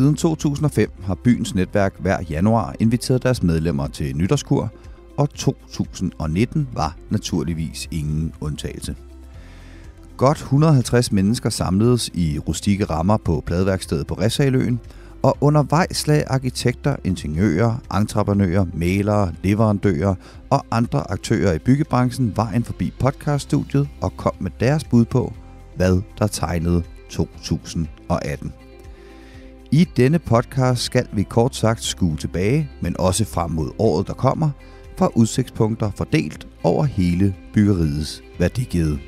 Siden 2005 har byens netværk hver januar inviteret deres medlemmer til nytårskur, og 2019 var naturligvis ingen undtagelse. Godt 150 mennesker samledes i rustikke rammer på pladeværkstedet på Ressaløen, og undervejs lagde arkitekter, ingeniører, entreprenører, malere, leverandører og andre aktører i byggebranchen vejen forbi podcaststudiet og kom med deres bud på, hvad der tegnede 2018. I denne podcast skal vi kort sagt skue tilbage, men også frem mod året, der kommer, fra udsigtspunkter fordelt over hele byggeriets værdigede.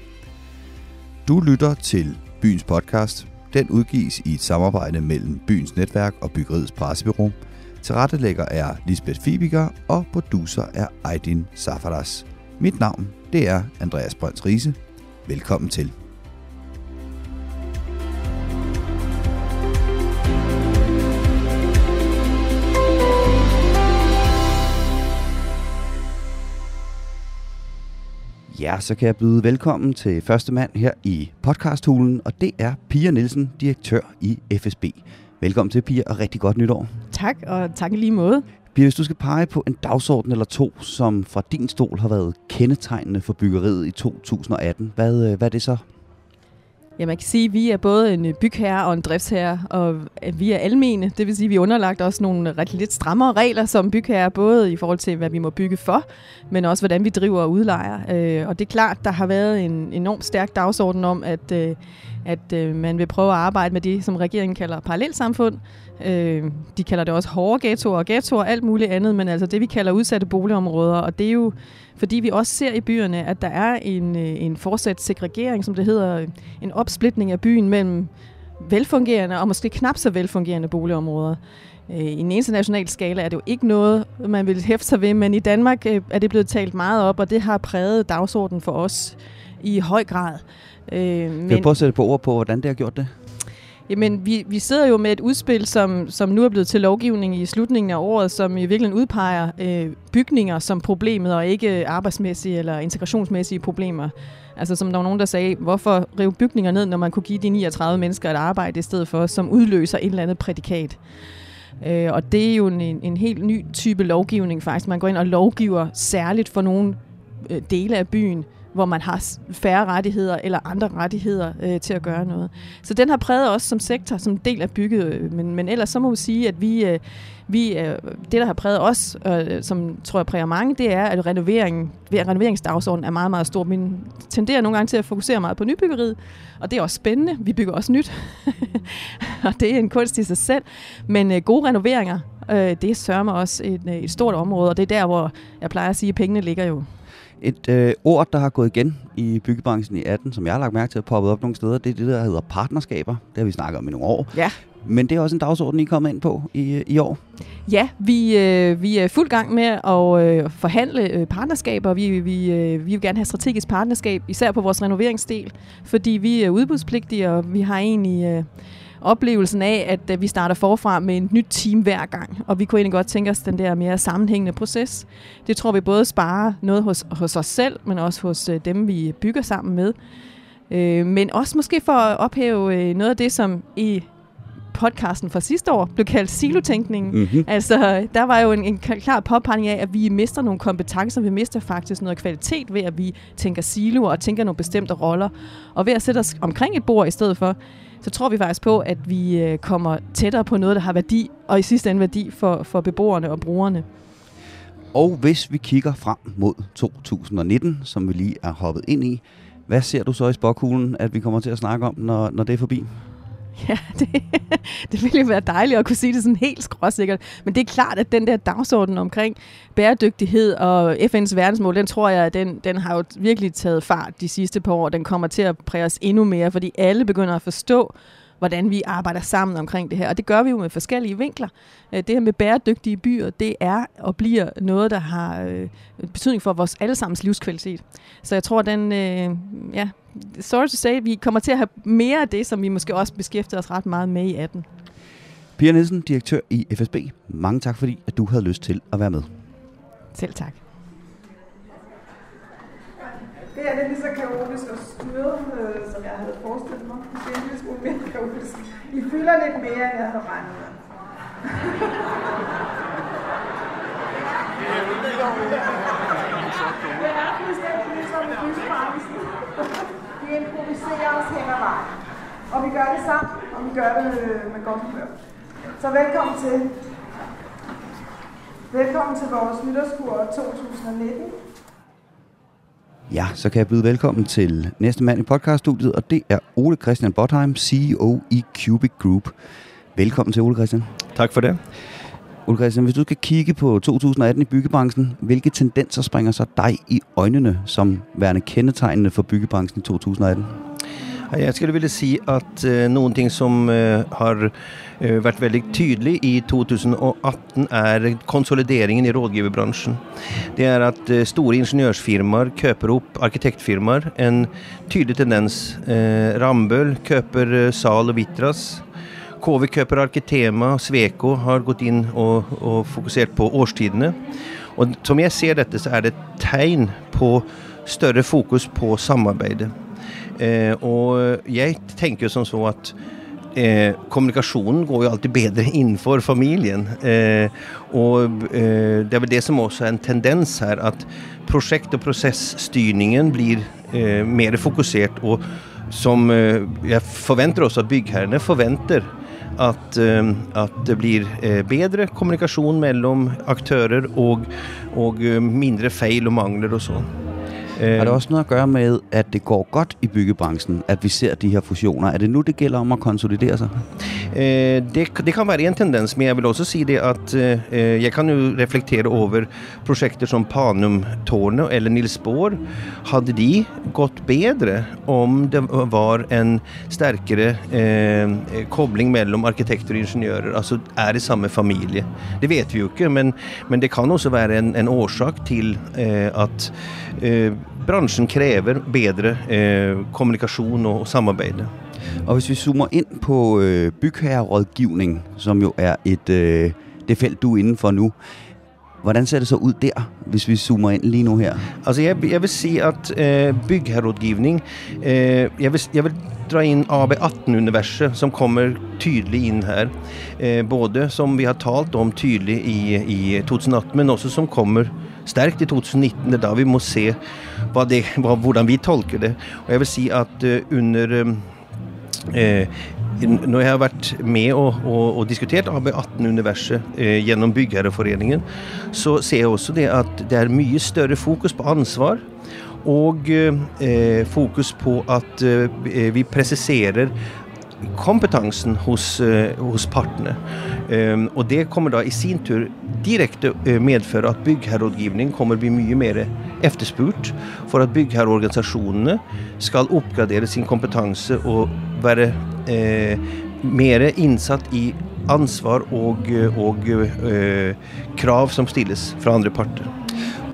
Du lytter til Byens Podcast. Den udgives i et samarbejde mellem Byens Netværk og Byggeriets Pressebyrå. Tilrettelægger er Lisbeth Fibiger, og producer er Aydin Safaras. Mit navn det er Andreas Brøns Riese. Velkommen til. Ja, så kan jeg byde velkommen til første mand her i podcasthulen, og det er Pia Nielsen, direktør i FSB. Velkommen til, Pia, og rigtig godt nytår. Tak, og tak i lige måde. Pia, hvis du skal pege på en dagsorden eller to, som fra din stol har været kendetegnende for byggeriet i 2018, hvad, øh, hvad er det så? Ja, man kan sige, at vi er både en øh, bygherre og en driftsherre, og øh, vi er almene. Det vil sige, at vi er underlagt også nogle øh, ret lidt strammere regler som bygherre, både i forhold til, hvad vi må bygge for, men også hvordan vi driver og udlejer. Og det er klart, der har været en enormt stærk dagsorden om, at, at man vil prøve at arbejde med det, som regeringen kalder parallelsamfund. De kalder det også hårde ghettoer og ghettoer og alt muligt andet, men altså det, vi kalder udsatte boligområder, og det er jo fordi vi også ser i byerne, at der er en, øh, en fortsat segregering, som det hedder, en opsplitning af byen mellem velfungerende og måske knap så velfungerende boligområder. Øh, I en international skala er det jo ikke noget, man vil hæfte sig ved, men i Danmark øh, er det blevet talt meget op, og det har præget dagsordenen for os i høj grad. Men, kan du prøve at sætte på ord på, hvordan det har gjort det? Jamen, vi, vi sidder jo med et udspil, som, som nu er blevet til lovgivning i slutningen af året, som i virkeligheden udpeger øh, bygninger som problemet, og ikke arbejdsmæssige eller integrationsmæssige problemer. Altså som der var nogen, der sagde, hvorfor rive bygninger ned, når man kunne give de 39 mennesker et arbejde i stedet for, som udløser et eller andet prædikat. Øh, og det er jo en, en helt ny type lovgivning faktisk. Man går ind og lovgiver særligt for nogle øh, dele af byen, hvor man har færre rettigheder eller andre rettigheder øh, til at gøre noget. Så den har præget os som sektor, som del af bygget, øh, men, men ellers så må vi sige, at vi, øh, vi øh, det, der har præget os, øh, som tror jeg præger mange, det er, at renoveringen, renoveringsdagsordenen er meget, meget stor. Min tenderer nogle gange til at fokusere meget på nybyggeriet, og det er også spændende. Vi bygger også nyt, og det er en kunst i sig selv. Men øh, gode renoveringer, øh, det sørger mig også et, øh, et stort område, og det er der, hvor jeg plejer at sige, at pengene ligger jo. Et øh, ord, der har gået igen i byggebranchen i 18, som jeg har lagt mærke til at poppet op nogle steder, det er det, der hedder partnerskaber. Det har vi snakket om i nogle år. Ja. Men det er også en dagsorden, I er kommet ind på i, i år. Ja, vi, øh, vi er fuld gang med at øh, forhandle øh, partnerskaber. Vi, vi, øh, vi vil gerne have strategisk partnerskab, især på vores renoveringsdel, fordi vi er udbudspligtige, og vi har egentlig... Øh, oplevelsen af, at øh, vi starter forfra med et nyt team hver gang, og vi kunne egentlig godt tænke os den der mere sammenhængende proces. Det tror vi både sparer noget hos, hos os selv, men også hos øh, dem, vi bygger sammen med. Øh, men også måske for at ophæve noget af det, som i podcasten fra sidste år blev kaldt silotænkningen. Mm-hmm. Altså, der var jo en, en klar påpegning af, at vi mister nogle kompetencer, vi mister faktisk noget kvalitet ved, at vi tænker siloer og tænker nogle bestemte roller. Og ved at sætte os omkring et bord i stedet for, så tror vi faktisk på, at vi øh, kommer tættere på noget, der har værdi, og i sidste ende værdi for, for beboerne og brugerne. Og hvis vi kigger frem mod 2019, som vi lige er hoppet ind i, hvad ser du så i spokhulen, at vi kommer til at snakke om, når, når det er forbi? Ja, det, det ville jo være dejligt at kunne sige det sådan helt skråsikkert. Men det er klart, at den der dagsorden omkring bæredygtighed og FN's verdensmål, den tror jeg, den, den har jo virkelig taget fart de sidste par år. Den kommer til at præge os endnu mere, fordi alle begynder at forstå, hvordan vi arbejder sammen omkring det her. Og det gør vi jo med forskellige vinkler. Øh, det her med bæredygtige byer, det er og bliver noget, der har øh, betydning for vores allesammens livskvalitet. Så jeg tror, den, øh, ja, sorry to say, vi kommer til at have mere af det, som vi måske også beskæftiger os ret meget med i 18. Pia Nielsen, direktør i FSB. Mange tak, fordi at du havde lyst til at være med. Selv tak. Det er det lige så kaotisk og styret, øh, som jeg havde forestillet mig. Det er en lille smule mere kaotisk. I fylder lidt mere, end jeg havde regnet med. Det er fuldstændig ligesom i. Vi improviserer os hen ad vejen. Og vi gør det sammen, og vi gør det øh, med godt humør. Så velkommen til. Velkommen til vores nytårskur 2019. Ja, så kan jeg byde velkommen til næste mand i podcaststudiet, og det er Ole Christian Botheim, CEO i Cubic Group. Velkommen til, Ole Christian. Tak for det. Ole Christian, hvis du skal kigge på 2018 i byggebranchen, hvilke tendenser springer så dig i øjnene som værende kendetegnende for byggebranchen i 2018? Eh, jeg skulle vilja si at uh, eh, någonting som uh, har uh, vært veldig tydelig i 2018 er konsolideringen i rådgiverbranchen. Det er at uh, store ingeniørsfirmaer køper opp arkitektfirmaer. En tydelig tendens. Uh, Rambøll køper uh, Sal og Vitras. KV køper Arkitema, Sveko har gått inn og, og fokusert på årstidene. Og som jeg ser dette, så er det et tegn på større fokus på samarbeidet. Eh, og eh, jeg tänker jo som så at eh, kommunikationen går jo alltid bedre inför familien. Eh, og eh, det er vel det som også er en tendens her, at projekt og processstyrningen blir eh, mer fokuserat Og som eh, jeg forventer også at byggherrene forventer at, eh, at det blir eh, bedre kommunikation mellan aktører og, og eh, mindre fel og mangler og sånn. Eh, Har det også noget at gøre med, at det går godt i byggebranchen, at vi ser de her fusioner? Er det nu, det gælder om at konsolidere sig? Eh, det, det kan være en tendens, men jeg vil også si det at eh, jeg kan jo reflektere over prosjekter som Panumtårnet eller Nils Bohr. Hadde de gått bedre om det var en sterkere eh, kobling mellom arkitekter og ingeniører, altså er i samme familie? Det vet vi jo ikke, men, men det kan også være en, en årsak til eh, at eh, bransjen krever bedre eh, kommunikasjon og, og samarbeid. Og hvis vi zoomer ind på øh, bygherrerådgivning, som jo er et øh, det felt, du er inden for nu, hvordan ser det så ud der, hvis vi zoomer ind lige nu her? Altså jeg, jeg vil si at eh, byggherrerådgivning eh, jeg, vil, jeg vil dra inn AB18-universet, som kommer tydelig inn her. Eh, både som vi har talt om tydelig i, i 2018, men også som kommer sterkt i 2019. Det er da vi må se hva det, hva, hvordan vi tolker det. Og jeg vil si at eh, under eh, eh når jeg har vært med og, og, og diskutert AB18-universet eh, gjennom Byggherreforeningen, så ser jeg også det at det er mye større fokus på ansvar. Og eh, fokus på at eh, vi presiserer kompetansen hos, eh, hos partene. Eh, og det kommer da i sin tur direkte eh, medføre at byggherrerådgivning kommer bli mye mer efterspurt for at byggherreorganisasjonene skal oppgradere sin kompetanse og være eh, mer innsatt i ansvar og, eh, og eh, krav som stilles fra andre parter.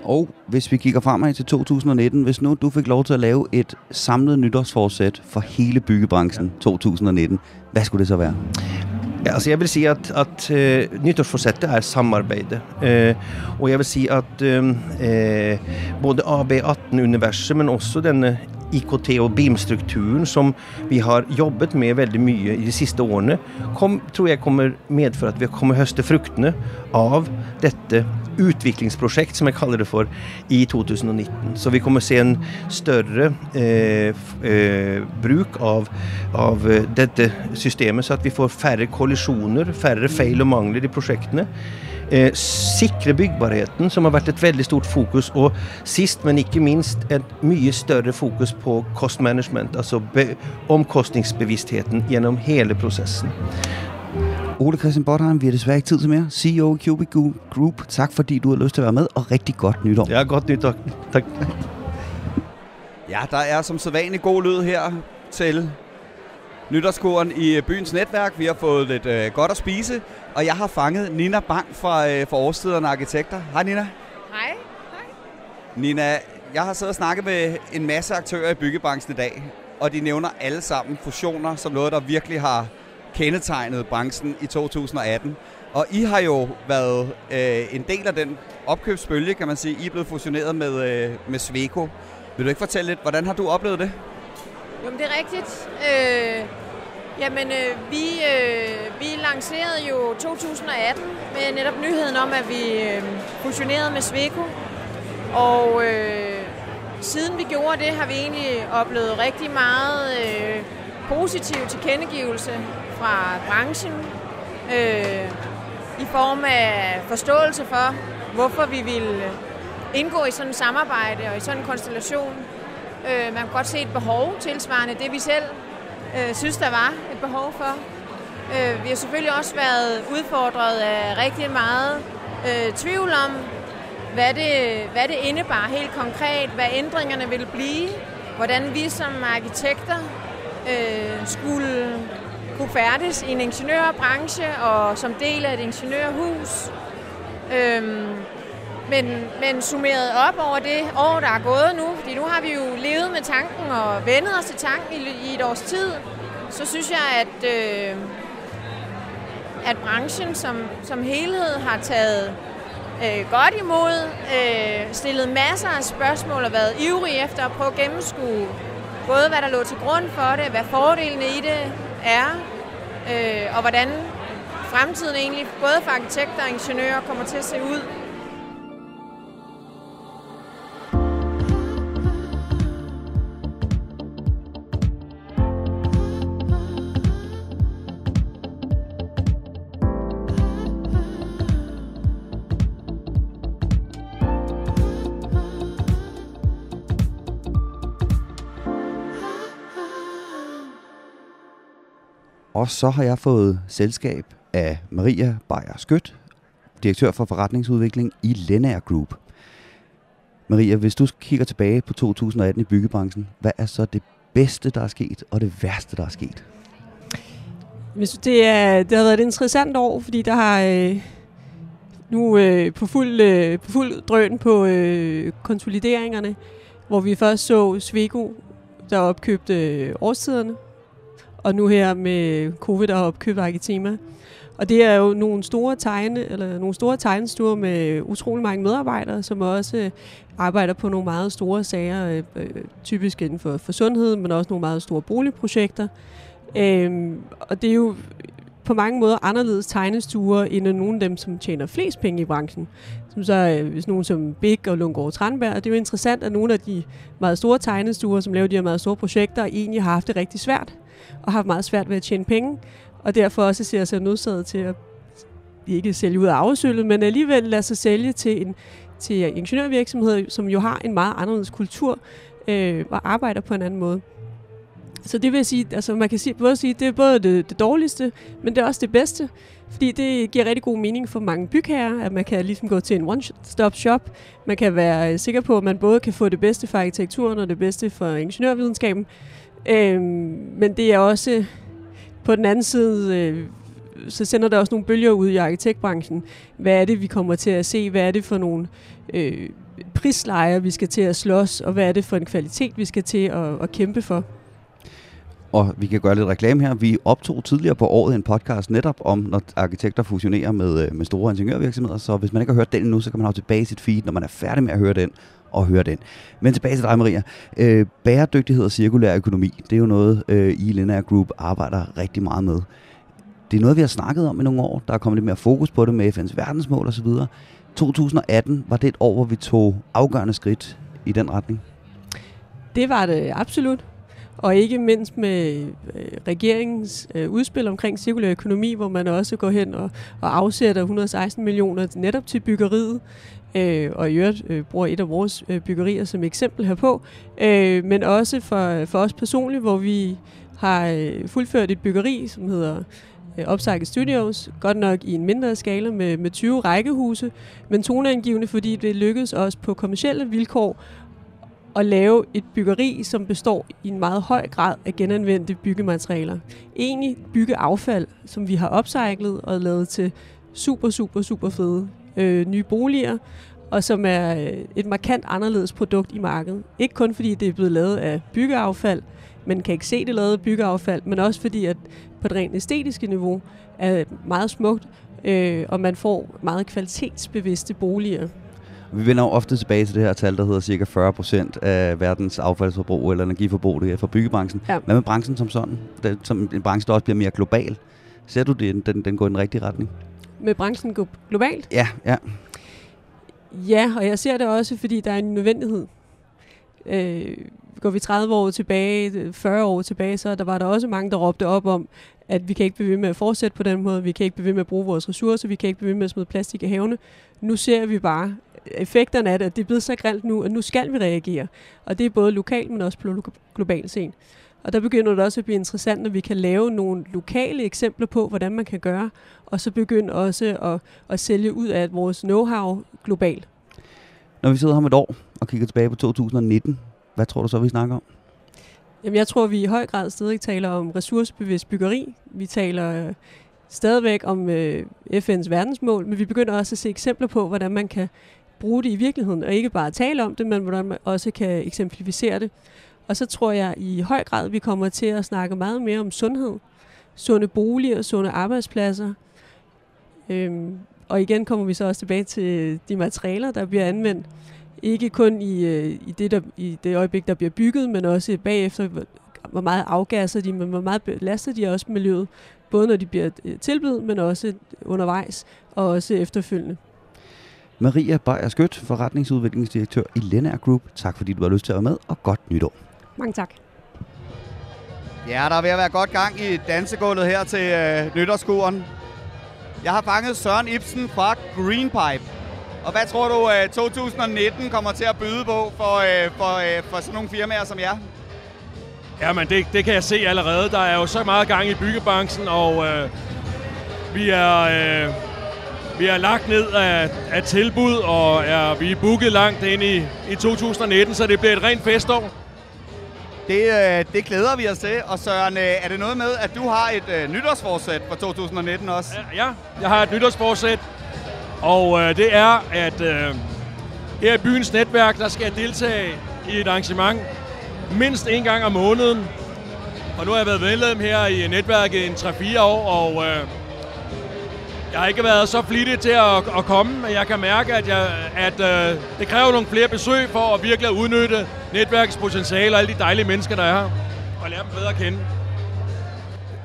Og hvis vi kigger fremad til 2019, hvis nu du fik lov til at lave et samlet nytårsforsæt for hele byggebranchen 2019, hvad skulle det så være? Ja, altså jeg vil si at, at uh, nyttårsforsettet er samarbeidet. Uh, og jeg vil si at uh, både AB18-universet, men også denne IKT og BIM-strukturen som vi har jobbet med veldig mye i de siste årene, kom, tror jeg kommer medføre at vi kommer høste fruktene av dette utviklingsprosjekt, som jeg kaller det for, i 2019. Så vi kommer se en større eh, eh, bruk av, av eh, dette systemet, så at vi får færre kollisjoner, færre feil og mangler i prosjektene. Eh, sikre byggbarheten, som har vært et veldig stort fokus, og sist, men ikke minst, et mye større fokus på cost management, altså omkostningsbevisstheten gjennom hele prosessen. Ole Christian Botheim, vi har desværre ikke tid til mere. CEO i Cubic Group, tak fordi du har lyst til at være med, og rigtig godt nytår. Ja, godt nytår. Tak. Ja, der er som sædvanligt god lyd her til nytårskuren i byens netværk. Vi har fået lidt øh, godt at spise, og jeg har fanget Nina Bang fra, øh, fra Årstiderne Arkitekter. Hej Nina. Hej. Nina, jeg har siddet og snakket med en masse aktører i byggebranchen i dag, og de nævner alle sammen fusioner som noget, der virkelig har kendetegnede branchen i 2018. Og I har jo været øh, en del af den opkøbsbølge, kan man sige. I er blevet fusioneret med, øh, med Sveko. Vil du ikke fortælle lidt, hvordan har du oplevet det? Jo, men det er rigtigt. Øh, Jamen, øh, vi, øh, vi lancerede jo 2018 med netop nyheden om, at vi øh, fusionerede med Sveko. Og øh, siden vi gjorde det, har vi egentlig oplevet rigtig meget øh, positiv tilkendegivelse fra branchen. Øh, I form af forståelse for, hvorfor vi ville indgå i sådan et samarbejde og i sådan en konstellation. Øh, man kan godt se et behov tilsvarende det, vi selv øh, synes, der var et behov for. Øh, vi har selvfølgelig også været udfordret af rigtig meget øh, tvivl om, hvad det, hvad det indebar helt konkret, hvad ændringerne ville blive, hvordan vi som arkitekter øh, skulle kunne færdes i en ingeniørbranche og som del af et ingeniørhus. Øhm, men, men summeret op over det år, der er gået nu, fordi nu har vi jo levet med tanken og vendet os til tanken i, i et års tid, så synes jeg, at, øh, at branchen som, som helhed har taget øh, godt imod, øh, stillet masser af spørgsmål og været ivrig efter at prøve at gennemskue både hvad der lå til grund for det, hvad fordelene i det er, øh, og hvordan fremtiden egentlig både for arkitekter og ingeniører kommer til at se ud. Og så har jeg fået selskab af Maria Beyer Skødt, direktør for forretningsudvikling i Lenair Group. Maria, hvis du kigger tilbage på 2018 i byggebranchen, hvad er så det bedste, der er sket, og det værste, der er sket? Det, er, det har været et interessant år, fordi der har øh, nu øh, på, fuld, øh, på fuld drøn på øh, konsolideringerne, hvor vi først så Svego, der opkøbte øh, årstiderne, og nu her med covid, og har Arkitema. Og det er jo nogle store tegne, eller nogle store tegnestuer med utrolig mange medarbejdere, som også øh, arbejder på nogle meget store sager, øh, øh, typisk inden for, for sundhed, men også nogle meget store boligprojekter. Øhm, og det er jo på mange måder anderledes tegnestuer, end nogle af dem, som tjener flest penge i branchen. Som så øh, hvis nogen som Big og Lundgaard Tranberg. Og det er jo interessant, at nogle af de meget store tegnestuer, som laver de her meget store projekter, egentlig har haft det rigtig svært og har haft meget svært ved at tjene penge, og derfor også ser sig nødsaget til at ikke sælge ud af afsøllet, men alligevel lade sig sælge til en til ingeniørvirksomheder, som jo har en meget anderledes kultur øh, og arbejder på en anden måde. Så det vil sige, altså man kan sige, både sige, det er både det, det dårligste, men det er også det bedste, fordi det giver rigtig god mening for mange bygherrer, at man kan ligesom gå til en one-stop shop. Man kan være øh, sikker på, at man både kan få det bedste for arkitekturen og det bedste for ingeniørvidenskaben, Øhm, men det er også på den anden side, øh, så sender der også nogle bølger ud i arkitektbranchen. Hvad er det, vi kommer til at se? Hvad er det for nogle øh, prislejer, vi skal til at slås? Og hvad er det for en kvalitet, vi skal til at, at kæmpe for? Og vi kan gøre lidt reklame her. Vi optog tidligere på året en podcast netop om, når arkitekter fusionerer med, øh, med store ingeniørvirksomheder. Så hvis man ikke har hørt den endnu, så kan man have tilbage i sit feed, når man er færdig med at høre den og høre den. Men tilbage til dig, Maria. Øh, bæredygtighed og cirkulær økonomi, det er jo noget, øh, I Linear Group arbejder rigtig meget med. Det er noget, vi har snakket om i nogle år. Der er kommet lidt mere fokus på det med FN's verdensmål osv. 2018 var det et år, hvor vi tog afgørende skridt i den retning. Det var det absolut. Og ikke mindst med øh, regeringens øh, udspil omkring cirkulær økonomi, hvor man også går hen og, og afsætter 116 millioner netop til byggeriet. Øh, og i øvrigt øh, bruger et af vores øh, byggerier som eksempel herpå, øh, men også for, for os personligt, hvor vi har øh, fuldført et byggeri, som hedder øh, Upcycle Studios, godt nok i en mindre skala med, med 20 rækkehuse, men toneangivende, fordi det lykkedes os på kommersielle vilkår at lave et byggeri, som består i en meget høj grad af genanvendte byggematerialer. Egentlig byggeaffald, som vi har upcyclet og lavet til super, super, super fede øh, nye boliger, og som er øh, et markant anderledes produkt i markedet. Ikke kun fordi det er blevet lavet af byggeaffald, men kan ikke se det lavet af byggeaffald, men også fordi at på det rent æstetiske niveau er meget smukt, øh, og man får meget kvalitetsbevidste boliger. Vi vender jo ofte tilbage til det her tal, der hedder cirka 40 procent af verdens affaldsforbrug eller energiforbrug, det er fra byggebranchen. Ja. Hvad med branchen som sådan? Den, som en branche, der også bliver mere global. Ser du det, den, den går i den rigtige retning? Med branchen glo- globalt? Ja, ja. Ja, og jeg ser det også, fordi der er en nødvendighed. Øh, går vi 30 år tilbage, 40 år tilbage, så der var der også mange, der råbte op om, at vi kan ikke blive ved med at fortsætte på den måde, vi kan ikke blive ved med at bruge vores ressourcer, vi kan ikke blive ved med at smide plastik i havene. Nu ser vi bare effekterne af det, at det er blevet så grimt nu, at nu skal vi reagere. Og det er både lokalt, men også på lo- global scene. Og der begynder det også at blive interessant, når vi kan lave nogle lokale eksempler på, hvordan man kan gøre, og så begynde også at, at sælge ud af vores know-how globalt. Når vi sidder her om et år og kigger tilbage på 2019, hvad tror du så, vi snakker om? Jamen, jeg tror, vi i høj grad stadig taler om ressourcebevidst byggeri. Vi taler øh, stadigvæk om øh, FN's verdensmål, men vi begynder også at se eksempler på, hvordan man kan bruge det i virkeligheden, og ikke bare tale om det, men hvordan man også kan eksemplificere det. Og så tror jeg i høj grad, vi kommer til at snakke meget mere om sundhed. Sunde boliger, sunde arbejdspladser. Øhm, og igen kommer vi så også tilbage til de materialer, der bliver anvendt. Ikke kun i, øh, i, det, der, i det øjeblik, der bliver bygget, men også bagefter, hvor- meget afgasser de, men hvor meget belaster de også miljøet. Både når de bliver øh, tilbudt, men også undervejs, og også efterfølgende. Maria Beyer Skødt, forretningsudviklingsdirektør i Lenær Group. Tak fordi du har lyst til at være med, og godt nytår. Mange tak. Ja, der er ved at være godt gang i dansegulvet her til øh, nytårskuren. Jeg har fanget Søren Ibsen fra Greenpipe. Og hvad tror du, øh, 2019 kommer til at byde på for, øh, for, øh, for sådan nogle firmaer som jer? Jamen, det, det kan jeg se allerede. Der er jo så meget gang i byggebranchen, og øh, vi er... Øh, vi er lagt ned af, af tilbud, og er, vi er booket langt ind i, i 2019, så det bliver et rent festår. Det, øh, det glæder vi os til. Og Søren, øh, er det noget med, at du har et øh, nytårsforsæt for 2019 også? Ja, jeg har et nytårsforsæt, og øh, det er, at øh, her i byens netværk, der skal jeg deltage i et arrangement mindst en gang om måneden. Og nu har jeg været medlem her i netværket en 3-4 år, og øh, jeg har ikke været så flittig til at, at komme, men jeg kan mærke, at, jeg, at øh, det kræver nogle flere besøg for at virkelig udnytte netværkets potentiale og alle de dejlige mennesker, der er her, og lære dem bedre at kende.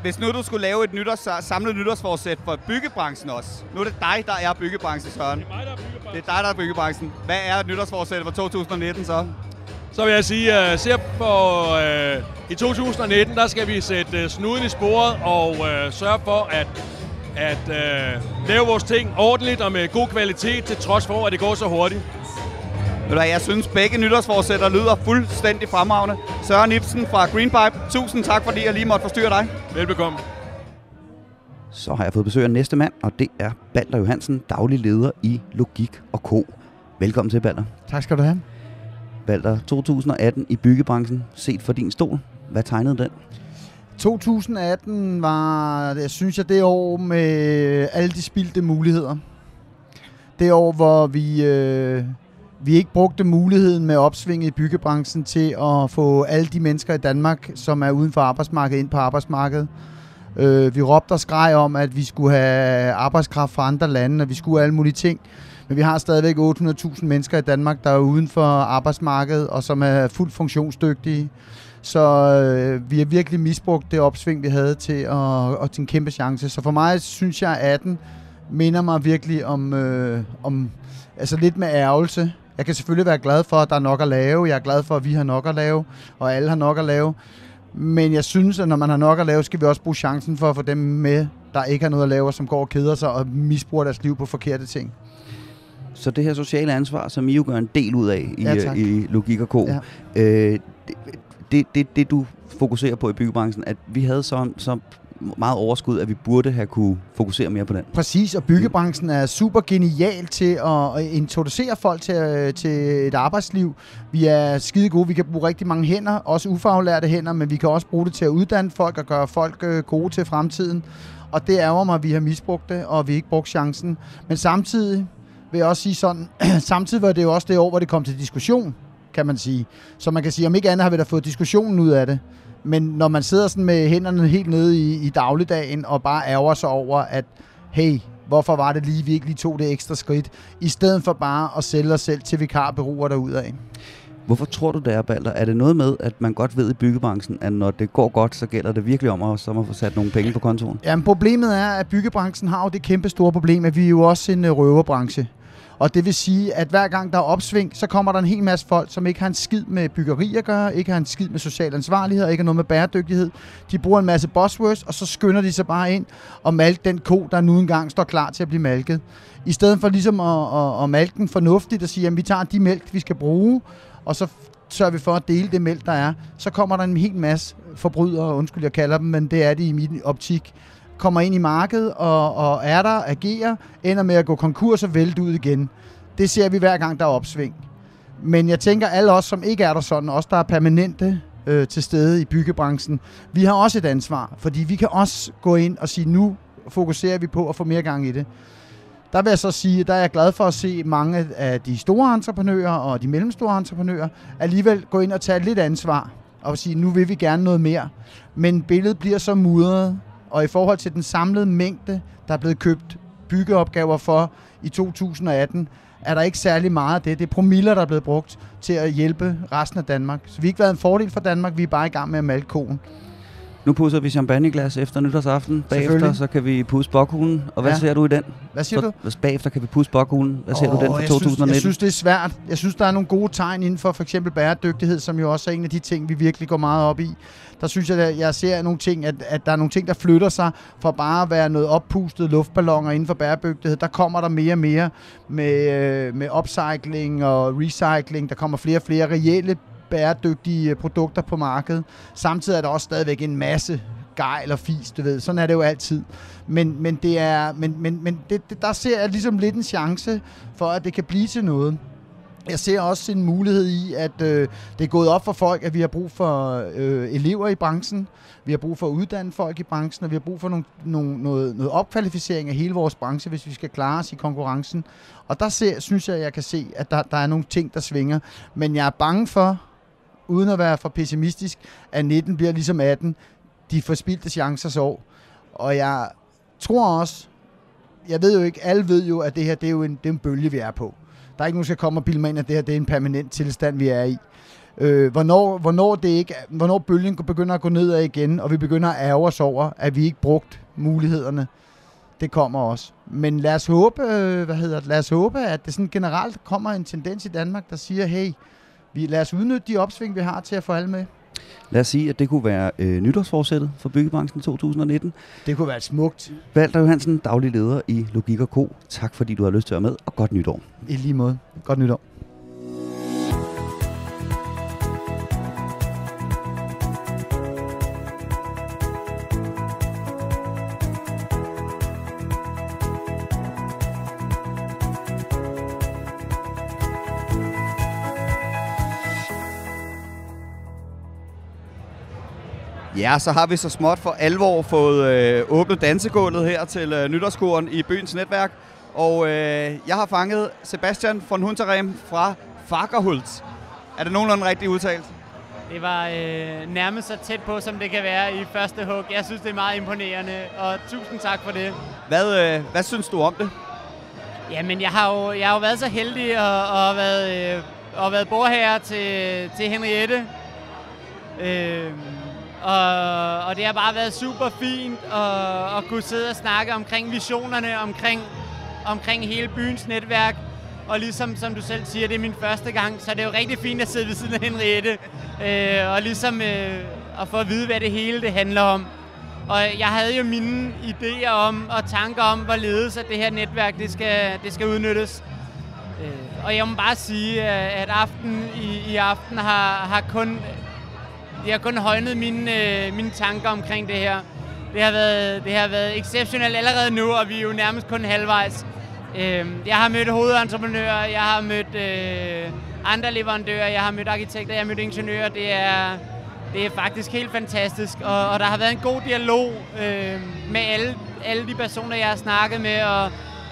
Hvis nu du skulle lave et nytårs, samlet nytårsforsæt for byggebranchen også. Nu er det dig, der er byggebranchen, Søren. Det er mig, der er byggebranchen. Det er dig, der er byggebranchen. Hvad er nytårsforsættet for 2019 så? Så vil jeg sige, at uh, ser på uh, i 2019, der skal vi sætte uh, snuden i sporet og uh, sørge for at, at uh, lave vores ting ordentligt og med god kvalitet, til trods for, at det går så hurtigt. Ved du jeg synes begge nytårsforsætter lyder fuldstændig fremragende. Søren Ibsen fra Greenpipe, tusind tak, fordi jeg lige måtte forstyrre dig. Velbekomme. Så har jeg fået besøg af næste mand, og det er Balder Johansen, daglig leder i Logik og Co. Velkommen til, Balder. Tak skal du have. Balder, 2018 i byggebranchen, set for din stol. Hvad tegnede den? 2018 var, jeg synes jeg, det år med alle de spildte muligheder. Det år, hvor vi, øh, vi ikke brugte muligheden med opsvinget i byggebranchen til at få alle de mennesker i Danmark, som er uden for arbejdsmarkedet, ind på arbejdsmarkedet. Øh, vi råbte og skreg om, at vi skulle have arbejdskraft fra andre lande, og vi skulle alle mulige ting. Men vi har stadigvæk 800.000 mennesker i Danmark, der er uden for arbejdsmarkedet, og som er fuldt funktionsdygtige. Så øh, vi har virkelig misbrugt det opsving, vi havde til, at, at til en kæmpe chance. Så for mig synes jeg, at 18 minder mig virkelig om, øh, om altså lidt med ærgelse. Jeg kan selvfølgelig være glad for, at der er nok at lave. Jeg er glad for, at vi har nok at lave, og alle har nok at lave. Men jeg synes, at når man har nok at lave, skal vi også bruge chancen for at få dem med, der ikke har noget at lave, og som går og keder sig og misbruger deres liv på forkerte ting. Så det her sociale ansvar, som I jo gør en del ud af i, Ja, tak. i Logik og Co. Ja. Øh, det, det, det, det, du fokuserer på i byggebranchen, at vi havde så, så meget overskud, at vi burde have kunne fokusere mere på den. Præcis, og byggebranchen er super genial til at introducere folk til, til et arbejdsliv. Vi er skide gode, vi kan bruge rigtig mange hænder, også ufaglærte hænder, men vi kan også bruge det til at uddanne folk og gøre folk øh, gode til fremtiden. Og det ærger mig, at vi har misbrugt det, og vi ikke brugt chancen. Men samtidig vil jeg også sige sådan, samtidig var det jo også det år, hvor det kom til diskussion, kan man sige. Så man kan sige, om ikke andet har vi da fået diskussionen ud af det. Men når man sidder sådan med hænderne helt nede i, i dagligdagen og bare ærger sig over, at hey, Hvorfor var det lige, vi ikke lige tog det ekstra skridt, i stedet for bare at sælge os selv til vikarbyråer derudad? Hvorfor tror du det er, Balder? Er det noget med, at man godt ved i byggebranchen, at når det går godt, så gælder det virkelig om os, så man får sat nogle penge på kontoen? Jamen, problemet er, at byggebranchen har jo det kæmpe store problem, at vi er jo også en øh, røverbranche. Og det vil sige, at hver gang der er opsving, så kommer der en hel masse folk, som ikke har en skid med byggeri at gøre, ikke har en skid med social ansvarlighed, ikke har noget med bæredygtighed. De bruger en masse buzzwords, og så skynder de sig bare ind og malke den ko, der nu engang står klar til at blive malket. I stedet for ligesom at, at, at malke den fornuftigt og sige, at vi tager de mælk, vi skal bruge, og så sørger vi for at dele det mælk, der er. Så kommer der en hel masse forbrydere, undskyld, jeg kalder dem, men det er de i min optik, kommer ind i markedet og, og er der, agerer, ender med at gå konkurs og vælte ud igen. Det ser vi hver gang, der er opsving. Men jeg tænker, alle os, som ikke er der sådan, os der er permanente øh, til stede i byggebranchen, vi har også et ansvar, fordi vi kan også gå ind og sige, nu fokuserer vi på at få mere gang i det. Der vil jeg så sige, der er jeg glad for at se mange af de store entreprenører og de mellemstore entreprenører alligevel gå ind og tage lidt ansvar og sige, nu vil vi gerne noget mere. Men billedet bliver så mudret, og i forhold til den samlede mængde, der er blevet købt byggeopgaver for i 2018, er der ikke særlig meget af det. Det er promiller, der er blevet brugt til at hjælpe resten af Danmark. Så vi har ikke været en fordel for Danmark, vi er bare i gang med at malke koen. Nu pusser vi champagneglas efter nytårsaften. Bagefter så kan vi pusse bokhulen. Og hvad Ja. ser du i den? Hvad siger så, du? Bagefter kan vi pusse bokhulen. Hvad ser du den for jeg 2019? Synes, jeg synes, det er svært. Jeg synes, der er nogle gode tegn inden for for eksempel bæredygtighed, som jo også er en af de ting, vi virkelig går meget op i. Der synes jeg, at jeg ser nogle ting, at, at der er nogle ting, der flytter sig fra bare at være noget oppustet luftballoner inden for bæredygtighed. Der kommer der mere og mere med, øh, med upcycling og recycling. Der kommer flere og flere reelle bæredygtige øh, produkter på markedet. Samtidig er der også stadigvæk en masse gejl og fis, du ved. Sådan er det jo altid. Men, men, det er, men, men, men det, det, der ser jeg ligesom lidt en chance for, at det kan blive til noget. Jeg ser også en mulighed i, at øh, det er gået op for folk, at vi har brug for øh, elever i branchen, vi har brug for at uddanne folk i branchen, og vi har brug for nogle, nogle, noget, noget opkvalificering af hele vores branche, hvis vi skal klare os i konkurrencen. Og der ser, synes jeg, at jeg kan se, at der, der er nogle ting, der svinger. Men jeg er bange for, uden at være for pessimistisk, at 19 bliver ligesom 18. De forspildte chancer så. Og jeg tror også, jeg ved jo ikke, alle ved jo, at det her det er jo en, det er en bølge, vi er på. Der er ikke nogen, der skal komme og bilde mig ind, at det her det er en permanent tilstand, vi er i. Øh, hvornår, hvornår, det ikke, hvornår bølgen begynder at gå nedad igen, og vi begynder at ærge os over, at vi ikke brugt mulighederne, det kommer også. Men lad os håbe, øh, hvad hedder det, lad os håbe, at det sådan generelt kommer en tendens i Danmark, der siger, hey, vi, lad os udnytte de opsving, vi har til at få alle med. Lad os sige, at det kunne være øh, nytårsforsættet for byggebranchen i 2019. Det kunne være et smukt. Walter Johansen, daglig leder i Logik og Co. Tak fordi du har lyst til at være med, og godt nytår. I lige måde. Godt nytår. Ja, så har vi så småt for alvor fået øh, åbnet dansegulvet her til øh, nytårskuren i byens netværk. Og øh, jeg har fanget Sebastian von Hunterem fra Fagerhult. Er det nogenlunde rigtigt udtalt? Det var øh, nærmest så tæt på, som det kan være i første hug. Jeg synes, det er meget imponerende, og tusind tak for det. Hvad, øh, hvad synes du om det? Jamen, jeg har jo, jeg har jo været så heldig og, og været, øh, og været bordherre til, til Henriette. Øh, og, og det har bare været super fint at, at kunne sidde og snakke omkring visionerne, omkring, omkring hele byens netværk. Og ligesom som du selv siger, det er min første gang, så det er jo rigtig fint at sidde ved siden af Henriette. Øh, og ligesom øh, at få at vide, hvad det hele det handler om. Og jeg havde jo mine idéer om og tanker om, hvorledes at det her netværk det skal, det skal udnyttes. Øh, og jeg må bare sige, at aften i, i aften har, har kun det har kun højnet mine, øh, mine tanker omkring det her. Det har, været, det har været exceptionelt allerede nu, og vi er jo nærmest kun halvvejs. Øh, jeg har mødt hovedentreprenører, jeg har mødt øh, andre leverandører, jeg har mødt arkitekter, jeg har mødt ingeniører. Det er, det er faktisk helt fantastisk, og, og der har været en god dialog øh, med alle, alle de personer, jeg har snakket med, og,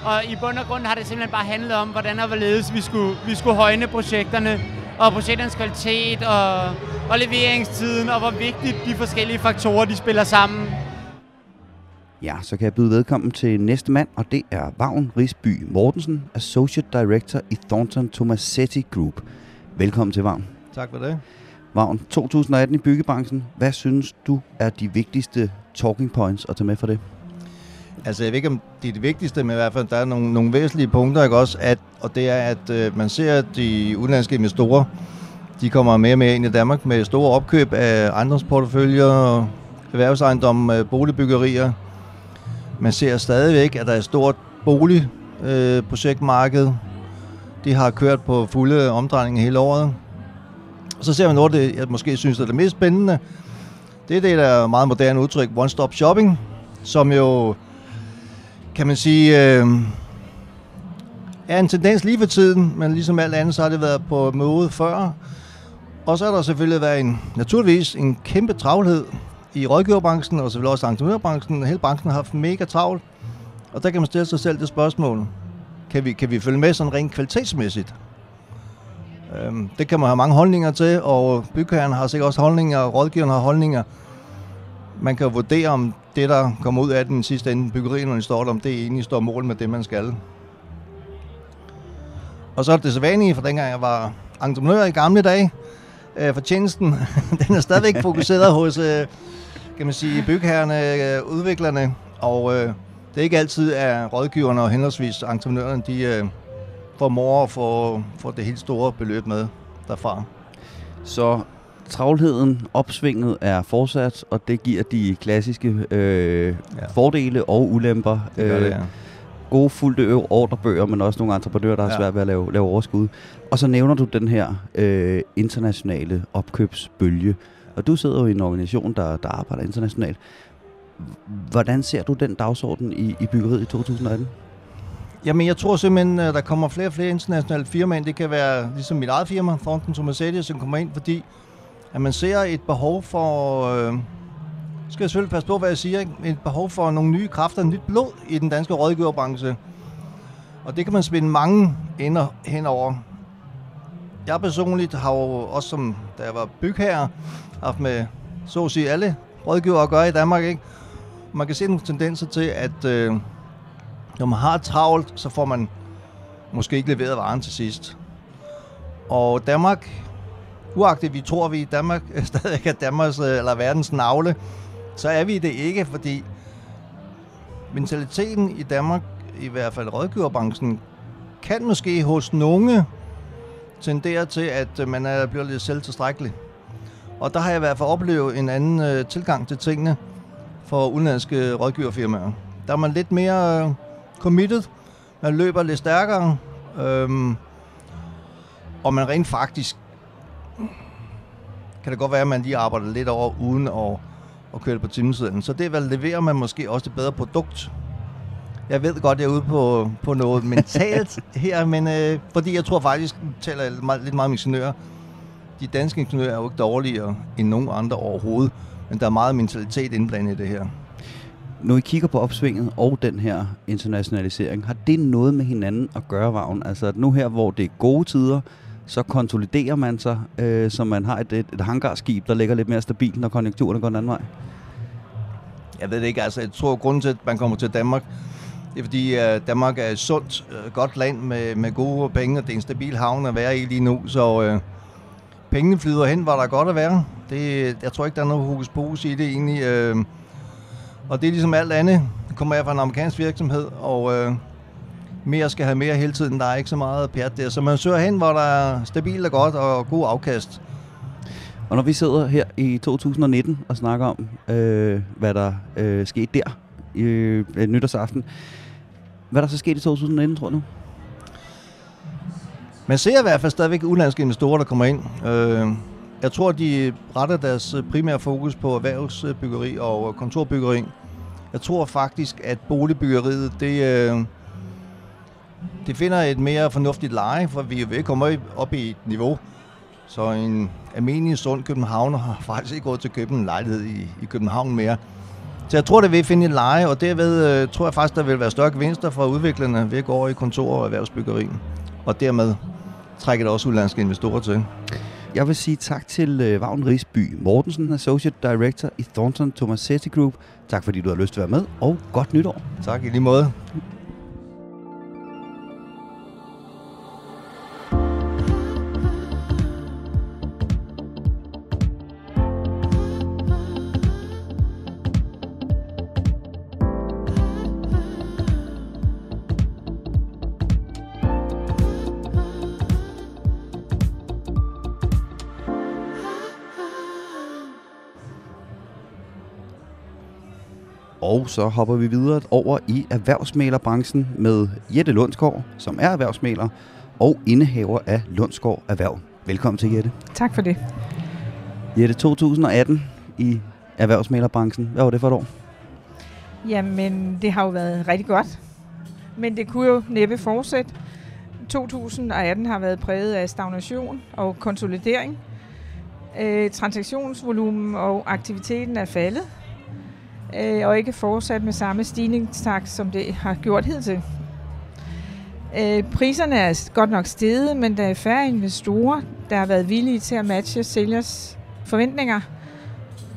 og i bund og grund har det simpelthen bare handlet om, hvordan og hvorledes vi skulle, vi skulle højne projekterne, og projekternes kvalitet, og, og leveringstiden, og hvor vigtigt de forskellige faktorer, de spiller sammen. Ja, så kan jeg byde velkommen til næste mand, og det er Vagn Risby Mortensen, Associate Director i Thornton Tomasetti Group. Velkommen til Vagn. Tak for det. Vagn, 2018 i byggebranchen. Hvad synes du er de vigtigste talking points at tage med for det? Altså, jeg ved ikke, om det er det vigtigste, men i hvert fald, der er nogle, nogle væsentlige punkter, ikke også? At, og det er, at øh, man ser, at de udenlandske investorer, de kommer mere og mere ind i Danmark med store opkøb af ejendomsporteføljer, erhvervsejendomme, øh, boligbyggerier. Man ser stadigvæk, at der er et stort boligprojektmarked. Øh, de har kørt på fulde omdrejninger hele året. Og så ser man noget, det jeg måske synes er det mest spændende. Det er det, der er meget moderne udtryk, one-stop shopping, som jo, kan man sige, øh, er en tendens lige for tiden, men ligesom alt andet, så har det været på mode før. Og så har der selvfølgelig været en, naturligvis en kæmpe travlhed i rådgiverbranchen, og selvfølgelig også entreprenørbranchen. Hele branchen har haft mega travlt. Og der kan man stille sig selv det spørgsmål. Kan vi, kan vi følge med sådan rent kvalitetsmæssigt? Øhm, det kan man have mange holdninger til, og bygherren har sikkert også holdninger, og rådgiveren har holdninger. Man kan vurdere, om det, der kommer ud af den sidste ende, byggeriet, når de står der, om det egentlig står mål med det, man skal. Og så er det så vanlige, for dengang jeg var entreprenør i gamle dage, øh, for tjenesten, den er stadigvæk fokuseret hos, øh, kan man sige, bygherrerne, øh, udviklerne, og øh, det er ikke altid, at rådgiverne og henholdsvis entreprenørerne, de øh, formår at få, få det helt store beløb med derfra. Så travlheden, opsvinget er fortsat, og det giver de klassiske øh, ja. fordele og ulemper. Det gør det, ja. Gode fuldte ordrebøger, men også nogle entreprenører, der har Ja. svært ved at lave, lave overskud. Og så nævner du den her øh, internationale opkøbsbølge. Og du sidder jo i en organisation, der, der arbejder internationalt. Hvordan ser du den dagsorden i, i byggeriet i 2018? Jamen, jeg tror simpelthen, at der kommer flere og flere internationale firmaer ind. Det kan være ligesom mit eget firma, Thornton Tomasetti, som kommer ind, fordi at man ser et behov for... Øh, skal jeg selvfølgelig passe på, hvad jeg siger, ikke? Et behov for nogle nye kræfter, nyt blod i den danske rådgiverbranche. Og det kan man spænde mange ender henover. Jeg personligt har jo også, som da jeg var bygherre, haft med så at sige alle rådgivere at gøre i Danmark, ikke? Man kan se nogle tendenser til, at øh, når man har travlt, så får man måske ikke leveret varen til sidst. Og Danmark, uagtet vi tror, vi i Danmark stadig er Danmarks øh, eller verdens navle, så er vi det ikke, fordi mentaliteten i Danmark, i hvert fald rådgiverbranchen, kan måske hos nogle tendere til, at øh, man er bliver lidt selvtilstrækkelig. Og der har jeg i hvert fald oplevet en anden øh, tilgang til tingene for udenlandske rådgiverfirmaer. Der er man lidt mere øh, committed, man løber lidt stærkere, øhm, og man rent faktisk kan det godt være, at man lige arbejder lidt over uden at, at køre det på timesiden. Så det leverer man måske også et bedre produkt. Jeg ved godt, jeg er ude på, på noget mentalt her, men øh, fordi jeg tror faktisk, nu taler jeg meget, lidt meget om ingeniører, de danske ingeniører er jo ikke dårligere end nogen andre overhovedet, men der er meget mentalitet indblandet i det her. Når I kigger på opsvinget og den her internationalisering, har det noget med hinanden at gøre, Vagn? Altså at nu her, hvor det er gode tider, så konsoliderer man sig, øh, så man har et, et, et hangarskib, der ligger lidt mere stabilt, når konjunkturerne går den anden vej? Jeg ved det ikke, altså jeg tror, at grunden til, at man kommer til Danmark, det er fordi, øh, Danmark er et sundt, øh, godt land med, med gode penge, og det er en stabil havn at være i lige nu, så øh, pengene flyder hen, hvor der er godt at være. Det, jeg tror ikke, der er noget hokus pokus i det egentlig. Øh, og det er ligesom alt andet. Nu kommer jeg fra en amerikansk virksomhed, og øh, mere skal have mere hele tiden. Der er ikke så meget pjat der. Så man søger hen, hvor der er stabilt og godt og god afkast. Og når vi sidder her i 2019 og snakker om, øh, hvad der øh, skete der i øh, nytårsaften, hvad er der så sket i 2019, tror du? Man ser i hvert fald stadigvæk udenlandske investorer, der kommer ind. Øh, jeg tror, de retter deres primære fokus på erhvervsbyggeri og kontorbyggeri. Jeg tror faktisk, at boligbyggeriet, det, øh, det finder et mere fornuftigt leje, for vi er at komme op i et niveau. Så en almindelig sund københavner har faktisk ikke råd til at købe en lejlighed i, i København mere. Så jeg tror, det vil finde et leje, og derved øh, tror jeg faktisk, der vil være større gevinster fra udviklerne ved at gå over i kontor og erhvervsbyggeri. Og dermed trækker det også udlandske investorer til. Jeg vil sige tak til øh, Vagn Risby Mortensen, Associate Director i Thornton Tomasetti Group. Tak fordi du har lyst til at være med, og godt nytår. Tak i lige måde. Så hopper vi videre over i erhvervsmalerbranchen med Jette Lundsgaard, som er erhvervsmaler og indehaver af Lundsgaard Erhverv. Velkommen til, Jette. Tak for det. Jette, 2018 i erhvervsmalerbranchen. Hvad var det for et år? Jamen, det har jo været rigtig godt. Men det kunne jo næppe fortsætte. 2018 har været præget af stagnation og konsolidering. Øh, transaktionsvolumen og aktiviteten er faldet, øh, og ikke fortsat med samme stigningstakt, som det har gjort hidtil. Øh, priserne er godt nok steget, men der er færre investorer, der har været villige til at matche sælgers forventninger.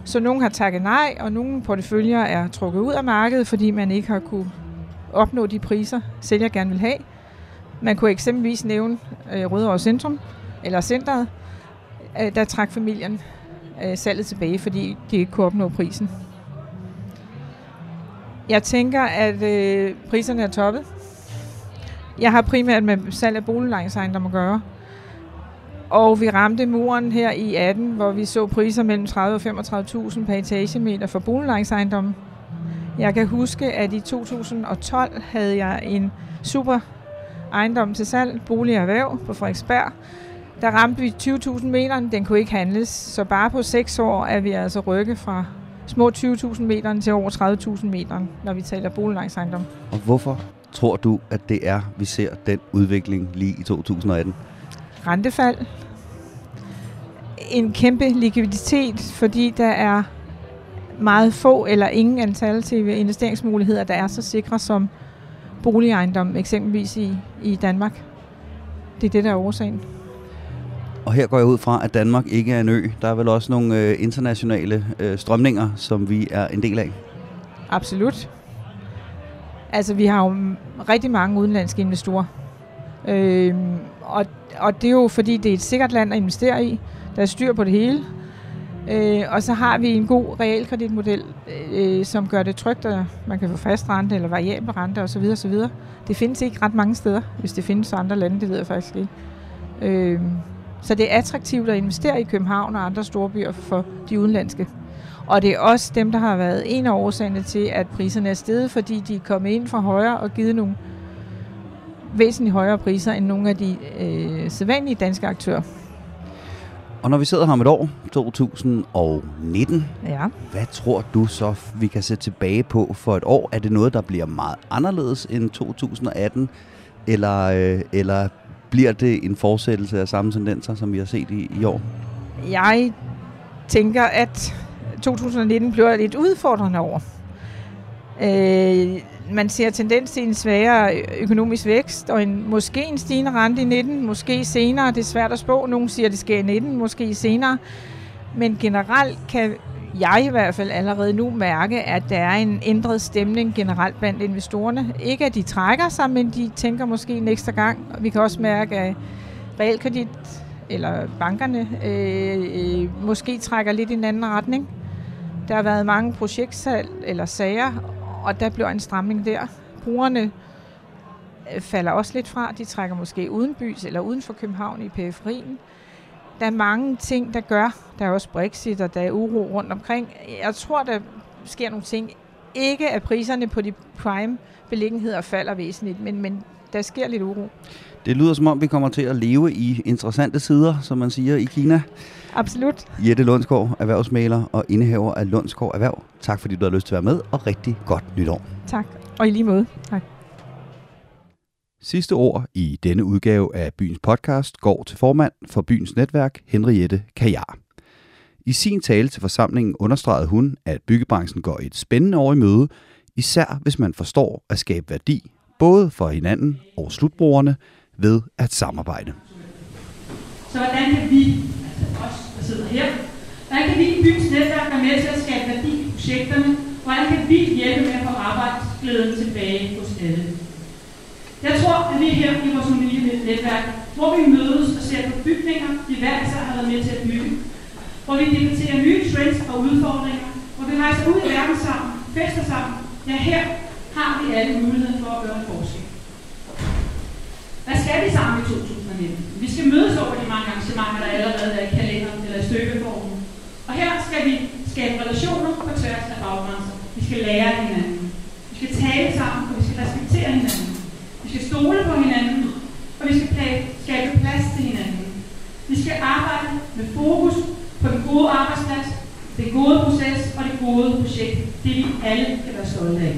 Så nogle har takket nej, og nogle porteføljer er trukket ud af markedet, fordi man ikke har kunne opnå de priser, sælger gerne vil have. Man kunne eksempelvis nævne øh, Rødovre Centrum, eller Centeret, øh, der trak familien øh, salget tilbage, fordi de ikke kunne opnå prisen. Jeg tænker, at øh, priserne er toppet. Jeg har primært med salg af boliglejningsejendomme at gøre. Og vi ramte muren her i 18, hvor vi så priser mellem 30 og 35.000 per etagemeter for boliglejningsejendomme. Jeg kan huske, at i 2012 havde jeg en super ejendom til salg, bolig og erhverv på Frederiksberg. Der ramte vi 20.000 meter, den kunne ikke handles. Så bare på 6 år er vi altså rykket fra små 20.000 meter til over 30.000 meter, når vi taler boliglejningsejendom. Og hvorfor tror du, at det er, vi ser den udvikling lige i 2018? Rentefald. En kæmpe likviditet, fordi der er meget få eller ingen alternative investeringsmuligheder, der er så sikre som boligejendom, eksempelvis i, i Danmark. Det er det, der er årsagen. Og her går jeg ud fra, at Danmark ikke er en ø. Der er vel også nogle øh, internationale øh, strømninger, som vi er en del af. Absolut. Altså, vi har jo rigtig mange udenlandske investorer. Øh, og, og det er jo fordi, det er et sikkert land at investere i. Der er styr på det hele. Øh, og så har vi en god realkreditmodel, øh, som gør det trygt, at man kan få fast rente eller variabel rente osv. osv. Det findes ikke ret mange steder, hvis det findes andre lande, det ved jeg faktisk ikke. Øh, så det er attraktivt at investere i København og andre store byer for de udenlandske. Og det er også dem, der har været en af årsagerne til, at priserne er steget, fordi de er kommet ind fra højre og givet nogle væsentligt højere priser end nogle af de øh, sædvanlige danske aktører. Og når vi sidder her om et år, 2019, ja. hvad tror du så, vi kan se tilbage på for et år? Er det noget, der bliver meget anderledes end 2018? Eller, øh, eller bliver det en fortsættelse af samme tendenser, som vi har set i, i år? Jeg tænker, at 2019 bliver et lidt udfordrende år. Øh, man ser tendens til en sværere økonomisk vækst, og en, måske en stigende rente i 19, måske senere. Det er svært at spå. Nogle siger, at det sker i 19, måske senere. Men generelt kan jeg i hvert fald allerede nu mærke, at der er en ændret stemning generelt blandt investorerne. Ikke at de trækker sig, men de tænker måske næste gang. Vi kan også mærke, at realkredit eller bankerne øh, øh, måske trækker lidt i en anden retning. Der har været mange projektsalg eller sager, og der bliver en stramning der. Brugerne øh, falder også lidt fra. De trækker måske uden bys eller uden for København i periferien. Der er mange ting, der gør. Der er også Brexit, og der er uro rundt omkring. Jeg tror, der sker nogle ting. Ikke at priserne på de prime beliggenheder falder væsentligt, men, men der sker lidt uro. Det lyder som om, vi kommer til at leve i interessante sider, som man siger i Kina. Absolut. Jette Lundsgaard, erhvervsmaler og indehaver af Lundsgaard Erhverv. Tak fordi du har lyst til at være med, og rigtig godt nytår. Tak, og i lige måde. Tak. Sidste ord i denne udgave af Byens podcast går til formand for Byens netværk, Henriette Kajar. I sin tale til forsamlingen understregede hun, at byggebranchen går et spændende år i møde, især hvis man forstår at skabe værdi, både for hinanden og slutbrugerne, ved at samarbejde. Så hvordan kan vi, altså sidder her. Hvordan kan vi i byens netværk være med til at skabe værdi i projekterne? Hvordan kan vi hjælpe med at få arbejdsglæden tilbage hos alle? Jeg tror, at vi her i vores unikke netværk, hvor vi mødes og ser på bygninger, vi hver især har været med til at bygge, hvor vi debatterer nye trends og udfordringer, hvor vi rejser ud i verden sammen, fester sammen, ja her har vi alle muligheden for at gøre en forskel. Hvad skal vi sammen i 2019? Vi skal mødes over de mange arrangementer, der allerede er i kalenderen eller i støbeformen. Og her skal vi skabe relationer på tværs af baggrænser. Vi skal lære hinanden. Vi skal tale sammen, og vi skal respektere hinanden. Skal stole på hinanden, og vi skal skabe plads til hinanden. Vi skal arbejde med fokus på den gode arbejdsplads, den gode proces og det gode projekt. Det vi alle kan være stolte af.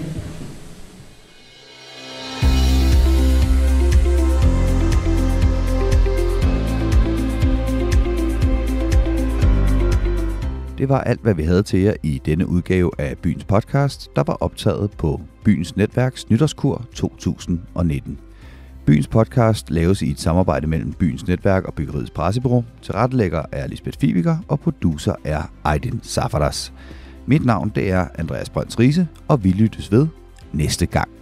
Det var alt, hvad vi havde til jer i denne udgave af Byens Podcast, der var optaget på Byens Netværks Nytårskur 2019. Byens Podcast laves i et samarbejde mellem Byens Netværk og Byggeriets Pressebureau. Tilrettelægger er Lisbeth Fibiger, og producer er Aydin Safaras. Mit navn det er Andreas Brønds Riese, og vi lyttes ved næste gang.